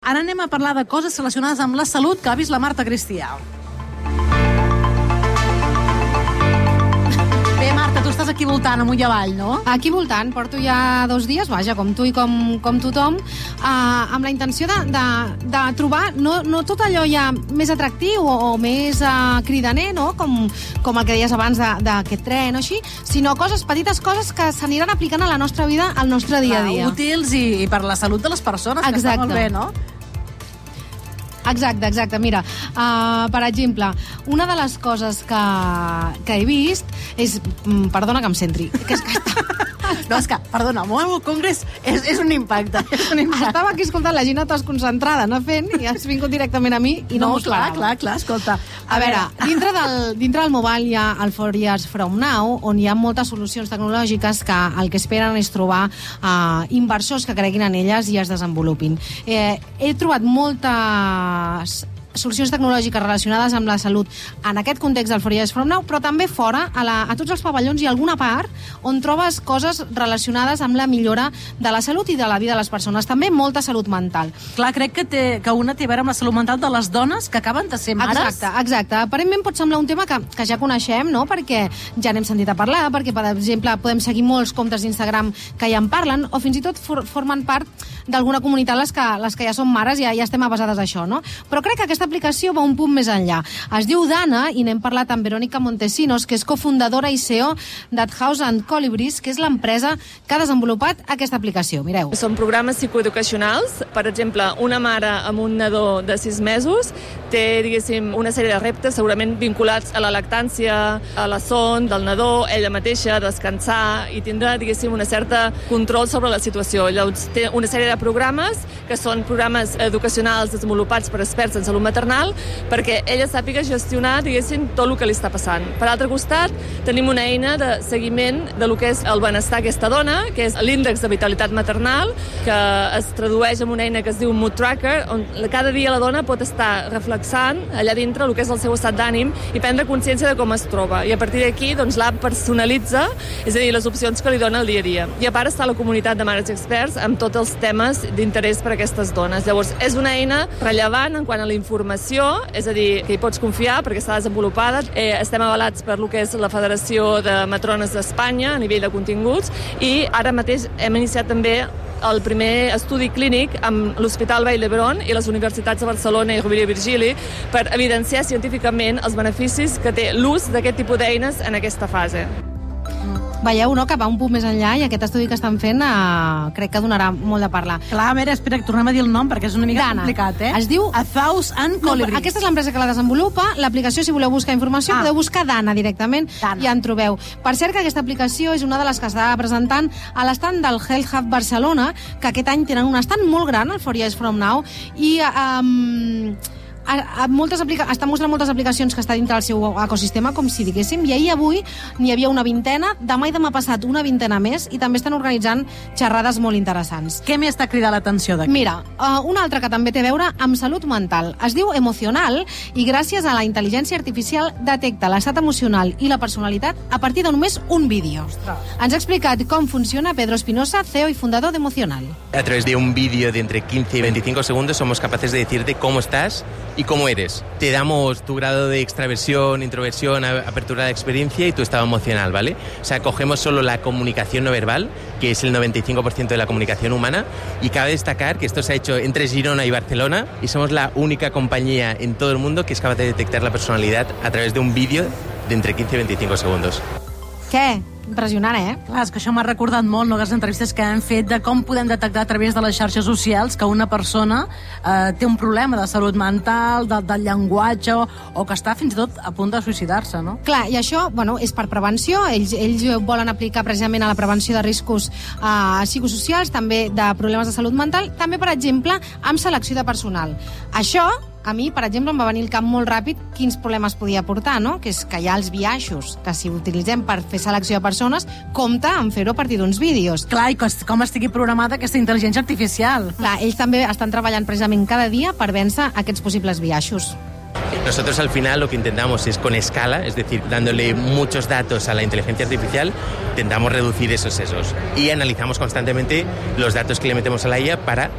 Ara anem a parlar de coses relacionades amb la salut que ha vist la Marta Cristià. Tu estàs aquí voltant amunt i avall, no? Aquí voltant, porto ja dos dies, vaja, com tu i com, com tothom, eh, amb la intenció de, de, de trobar no, no tot allò ja més atractiu o, o més eh, cridaner, no? com, com el que deies abans de- d'aquest tren o així, sinó coses, petites coses que s'aniran aplicant a la nostra vida, al nostre dia a dia. Útils i, i per la salut de les persones, que està Exacte. molt bé, no? Exacte, exacte. Mira, uh, per exemple, una de les coses que, que he vist és... mm, Perdona que em centri. Que és que No, és que, perdona, el World Congress és, és un impacte. És un impacte. estava aquí escoltant la Gina desconcentrada, anar fent, i has vingut directament a mi i no, no m'ho clar, clar, clar, escolta. A veure, dintre del, dintre del mobile hi ha el Four Years From Now, on hi ha moltes solucions tecnològiques que el que esperen és trobar uh, inversors que creguin en elles i es desenvolupin. Eh, he trobat moltes solucions tecnològiques relacionades amb la salut en aquest context del Years From Now, però també fora, a, la, a tots els pavellons hi ha alguna part on trobes coses relacionades amb la millora de la salut i de la vida de les persones. També molta salut mental. Clar, crec que, té, que una té a veure amb la salut mental de les dones que acaben de ser mares. Exacte, exacte. Aparentment pot semblar un tema que, que ja coneixem, no? perquè ja n'hem sentit a parlar, perquè, per exemple, podem seguir molts comptes d'Instagram que ja en parlen, o fins i tot for formen part d'alguna comunitat les que, les que ja són mares i ja, ja estem avasades a això, no? Però crec que aquesta aplicació va un punt més enllà. Es diu Dana, i n'hem parlat amb Verónica Montesinos, que és cofundadora i CEO d'Adhouse and Colibris, que és l'empresa que ha desenvolupat aquesta aplicació. Mireu. Són programes psicoeducacionals. Per exemple, una mare amb un nadó de 6 mesos té, diguéssim, una sèrie de reptes segurament vinculats a la lactància, a la son del nadó, ella mateixa, descansar i tindrà, diguéssim, una certa control sobre la situació. Llavors, té una sèrie de programes que són programes educacionals desenvolupats per experts en salut maternal perquè ella sàpiga gestionar, diguéssim, tot el que li està passant. Per altre costat, tenim una eina de seguiment de lo que és el benestar d'aquesta dona, que és l'índex de vitalitat maternal, que es tradueix en una eina que es diu Mood Tracker, on cada dia la dona pot estar reflexant allà dintre el que és el seu estat d'ànim i prendre consciència de com es troba. I a partir d'aquí, doncs, l'app personalitza, és a dir, les opcions que li dona el dia a dia. I a part està la comunitat de mares experts amb tots els temes d'interès per a aquestes dones. Llavors, és una eina rellevant en quant a la informació, és a dir, que hi pots confiar perquè està desenvolupada. Eh, estem avalats per lo que és la Federació de Matrones d'Espanya a nivell de continguts i ara mateix hem iniciat també el primer estudi clínic amb l'Hospital Vall d'Hebron i les universitats de Barcelona i Rovira i Virgili per evidenciar científicament els beneficis que té l'ús d'aquest tipus d'eines en aquesta fase. Veieu, no?, que va un punt més enllà i aquest estudi que estan fent eh, crec que donarà molt de parlar. Clar, a veure, espera, que tornem a dir el nom, perquè és una mica Dana. complicat, eh? Es diu- A Thousand and No, Colibris. però aquesta és l'empresa que la desenvolupa. L'aplicació, si voleu buscar informació, Ah. podeu buscar Dana directament Dana. i en trobeu. Per cert, que aquesta aplicació és una de les que està presentant a l'estand del Health Hub Barcelona, que aquest any tenen un estand molt gran, el Four Years From Now, i... Um, a, a moltes aplica està mostrant moltes aplicacions que està dintre del seu ecosistema, com si diguéssim, i ahir i avui n'hi havia una vintena, demà i demà passat una vintena més, i també estan organitzant xerrades molt interessants. Què més t'ha cridat l'atenció d'aquí? Mira, uh, una altra que també té a veure amb salut mental. Es diu Emocional i gràcies a la intel·ligència artificial detecta l'estat emocional i la personalitat a partir de només un vídeo. Ens ha explicat com funciona Pedro Espinosa, CEO i fundador d'Emocional. A través de un vídeo de entre 15 y 25 segundos somos capaces de decirte cómo estás y cómo eres. Te damos tu grado de extraversión, introversión, apertura de experiencia y tu estado emocional, ¿vale? O sea, cogemos solo la comunicación no verbal, que es el 95% de la comunicación humana, y cabe destacar que esto se ha hecho entre Girona y Barcelona y somos la única compañía en todo el mundo que es capaz de detectar la personalidad a través de un vídeo de entre 15 y 25 segundos. Què? Impressionant, eh? Clar, és que això m'ha recordat molt no, les entrevistes que hem fet de com podem detectar a través de les xarxes socials que una persona eh, té un problema de salut mental, de, del llenguatge, o, o que està fins i tot a punt de suïcidar-se, no? Clar, i això bueno, és per prevenció. Ells, ells volen aplicar precisament a la prevenció de riscos eh, psicosocials, també de problemes de salut mental, també, per exemple, amb selecció de personal. Això a mi, per exemple, em va venir el cap molt ràpid quins problemes podia portar, no? Que és que hi ha els biaixos, que si utilitzem per fer selecció de persones, compta en fer-ho a partir d'uns vídeos. Clar, i com estigui programada aquesta intel·ligència artificial. Clar, ells també estan treballant precisament cada dia per vèncer aquests possibles biaixos. Nosotros al final lo que intentamos es con escala, es decir, dándole muchos datos a la inteligencia artificial, intentamos reducir esos sesos y analizamos constantemente los datos que le metemos a la IA para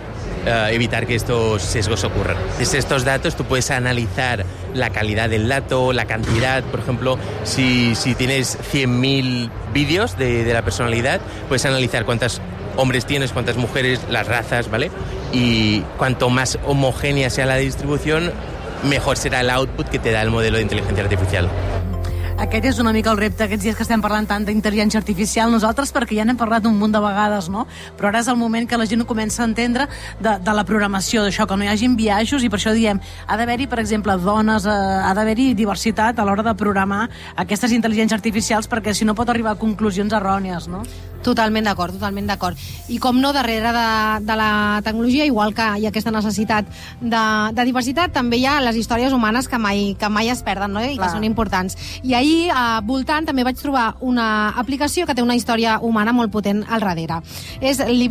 eh, evitar que estos sesgos ocurran. Desde estos datos tú puedes analizar la calidad del dato, la cantidad, por ejemplo, si, si tienes 100.000 vídeos de, de la personalidad, puedes analizar cuántas hombres tienes, cuántas mujeres, las razas, ¿vale? Y cuanto más homogénea sea la distribución, mejor será el output que te da el modelo de inteligencia artificial. Aquest és una mica el repte aquests dies que estem parlant tant d'intel·ligència artificial nosaltres perquè ja n'hem parlat un munt de vegades no? però ara és el moment que la gent ho comença a entendre de, de la programació, d'això que no hi hagin biaixos i per això diem, ha d'haver-hi per exemple dones, eh, ha d'haver-hi diversitat a l'hora de programar aquestes intel·ligències artificials perquè si no pot arribar a conclusions errònies no? Totalment d'acord, totalment d'acord. I com no, darrere de, de la tecnologia, igual que hi ha aquesta necessitat de, de diversitat, també hi ha les històries humanes que mai, que mai es perden no? i Clar. que són importants. I ahir, a Voltant, també vaig trobar una aplicació que té una història humana molt potent al darrere. És el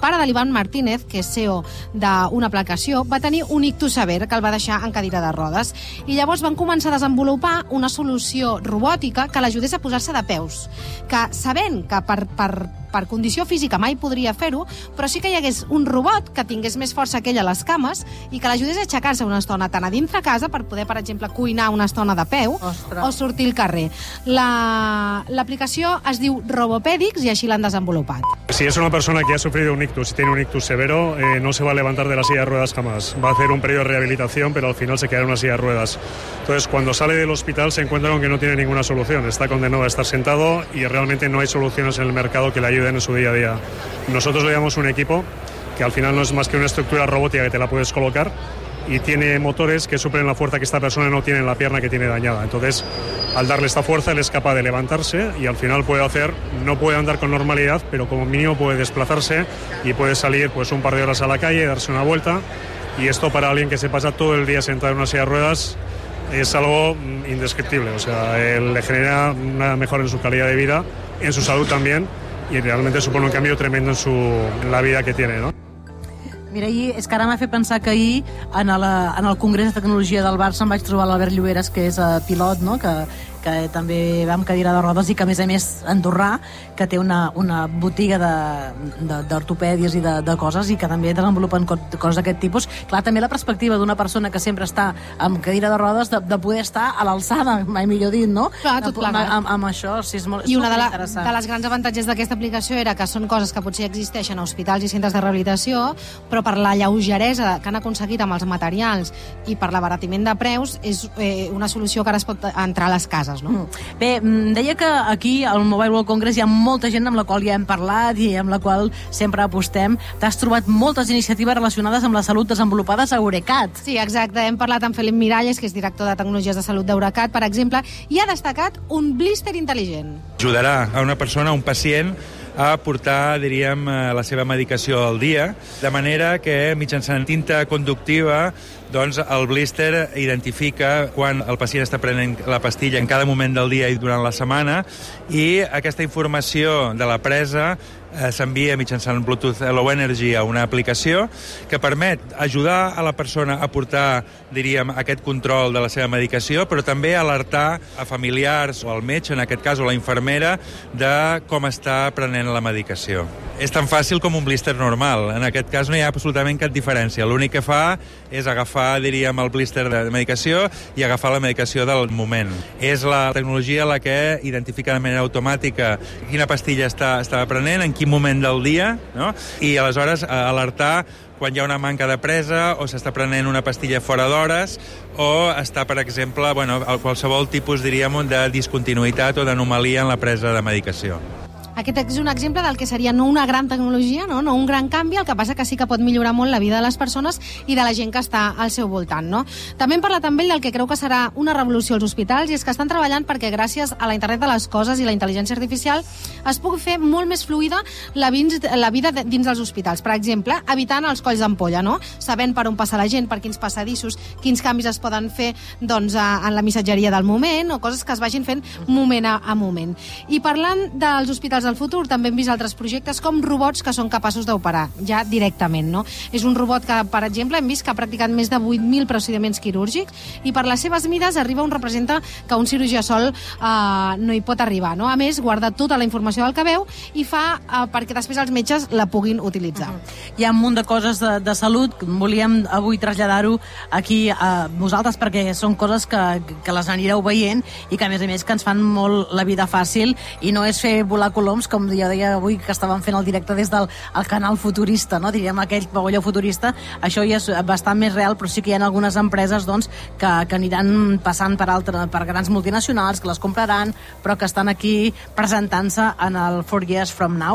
pare de l'Ivan Martínez, que és CEO d'una aplicació, va tenir un ictus sever que el va deixar en cadira de rodes. I llavors van començar a desenvolupar una solució robòtica que l'ajudés a posar-se de peus. Que sabent que per, per, per condició física mai podria fer-ho, però sí que hi hagués un robot que tingués més força que ell a les cames i que l'ajudés a aixecar-se una estona tant a dintre casa per poder, per exemple, cuinar una estona de peu Ostres. o sortir al carrer. La- L'aplicació es diu Robopèdics i així l'han desenvolupat. Si es una persona que ha sufrido un ictus y tiene un ictus severo, eh, no se va a levantar de la silla de ruedas jamás. Va a hacer un periodo de rehabilitación, pero al final se quedará en una silla de ruedas. Entonces, cuando sale del hospital se encuentra con que no tiene ninguna solución. Está condenado a estar sentado y realmente no hay soluciones en el mercado que le ayuden en su día a día. Nosotros le llamamos un equipo que al final no es más que una estructura robótica que te la puedes colocar y tiene motores que suplen la fuerza que esta persona no tiene en la pierna que tiene dañada. Entonces, al darle esta fuerza, él es capaz de levantarse y al final puede hacer, no puede andar con normalidad, pero como mínimo puede desplazarse y puede salir pues un par de horas a la calle, darse una vuelta. Y esto para alguien que se pasa todo el día sentado en una silla de ruedas es algo mm, indescriptible. O sea, él le genera una mejora en su calidad de vida, en su salud también, y realmente supone un cambio tremendo en, su, en la vida que tiene, ¿no? Mira, ahir, és que ara m'ha fet pensar que ahir en, la, en el Congrés de Tecnologia del Barça em vaig trobar l'Albert Lloberes, que és uh, pilot, no? que, que també va amb cadira de rodes i que a més a més andorrà, que té una, una botiga de- de- d'ortopèdies i de, de coses i que també desenvolupen co coses d'aquest tipus. Clar, també la perspectiva d'una persona que sempre està amb cadira de rodes de, de poder estar a l'alçada, mai millor dit, no? Clar, tot plegat. amb, amb això, sí, és molt, I una de, la, de les grans avantatges d'aquesta aplicació era que són coses que potser existeixen a hospitals i centres de rehabilitació, però per la lleugeresa que han aconseguit amb els materials i per l'abaratiment de preus, és eh, una solució que ara es pot entrar a les cases, no? Mm. Bé, mm, deia que aquí al Mobile World Congress hi ha molta gent amb la qual ja hem parlat i amb la qual sempre apostem. T'has trobat moltes iniciatives relacionades amb la salut desenvolupades a Eurecat. Sí, exacte. Hem parlat amb Felip Miralles, que és director de Tecnologies de Salut d'Eurecat, per exemple, i ha destacat un blister intel·ligent. ajudarà a una persona, a un pacient, a portar, diríem, eh, la seva medicació al dia, de manera que mitjançant tinta conductiva doncs el blister identifica quan el pacient està prenent la pastilla en cada moment del dia i durant la setmana i aquesta informació de la presa eh, s'envia mitjançant Bluetooth Low Energy a una aplicació que permet ajudar a la persona a portar, diríem, aquest control de la seva medicació, però també alertar a familiars o al metge, en aquest cas, o la infermera, de com està prenent la medicació. És tan fàcil com un blister normal. En aquest cas no hi ha absolutament cap diferència. L'únic que fa és agafar, diríem, el blister de medicació i agafar la medicació del moment. És la tecnologia la que identifica de manera automàtica quina pastilla està, està prenent, en quin moment del dia, no? i aleshores eh, alertar quan hi ha una manca de presa o s'està prenent una pastilla fora d'hores o està, per exemple, bueno, qualsevol tipus, diríem, de discontinuïtat o d'anomalia en la presa de medicació. Aquest és un exemple del que seria no una gran tecnologia, no, no un gran canvi, el que passa que sí que pot millorar molt la vida de les persones i de la gent que està al seu voltant. No? També hem parlat amb ell del que creu que serà una revolució als hospitals i és que estan treballant perquè gràcies a la internet de les coses i la intel·ligència artificial es pugui fer molt més fluida la, vins, la vida de- dins dels hospitals. Per exemple, evitant els colls d'ampolla, no? sabent per on passa la gent, per quins passadissos, quins canvis es poden fer doncs, a, en la missatgeria del moment o coses que es vagin fent moment a, a moment. I parlant dels hospitals vehicles del futur també hem vist altres projectes com robots que són capaços d'operar ja directament. No? És un robot que, per exemple, hem vist que ha practicat més de 8.000 procediments quirúrgics i per les seves mides arriba on representa que un cirurgià sol eh, no hi pot arribar. No? A més, guarda tota la informació del que veu i fa eh, perquè després els metges la puguin utilitzar. Uh -huh. Hi ha un munt de coses de, de salut, volíem avui traslladar-ho aquí a vosaltres perquè són coses que, que les anireu veient i que a més a més que ens fan molt la vida fàcil i no és fer volar coloms com jo deia avui que estàvem fent el directe des del el canal futurista, no? diríem aquell pavelló futurista, això ja és bastant més real però sí que hi ha algunes empreses doncs, que, que aniran passant per, altre, per grans multinacionals, que les compraran però que estan aquí presentant-se en el 4 Years From Now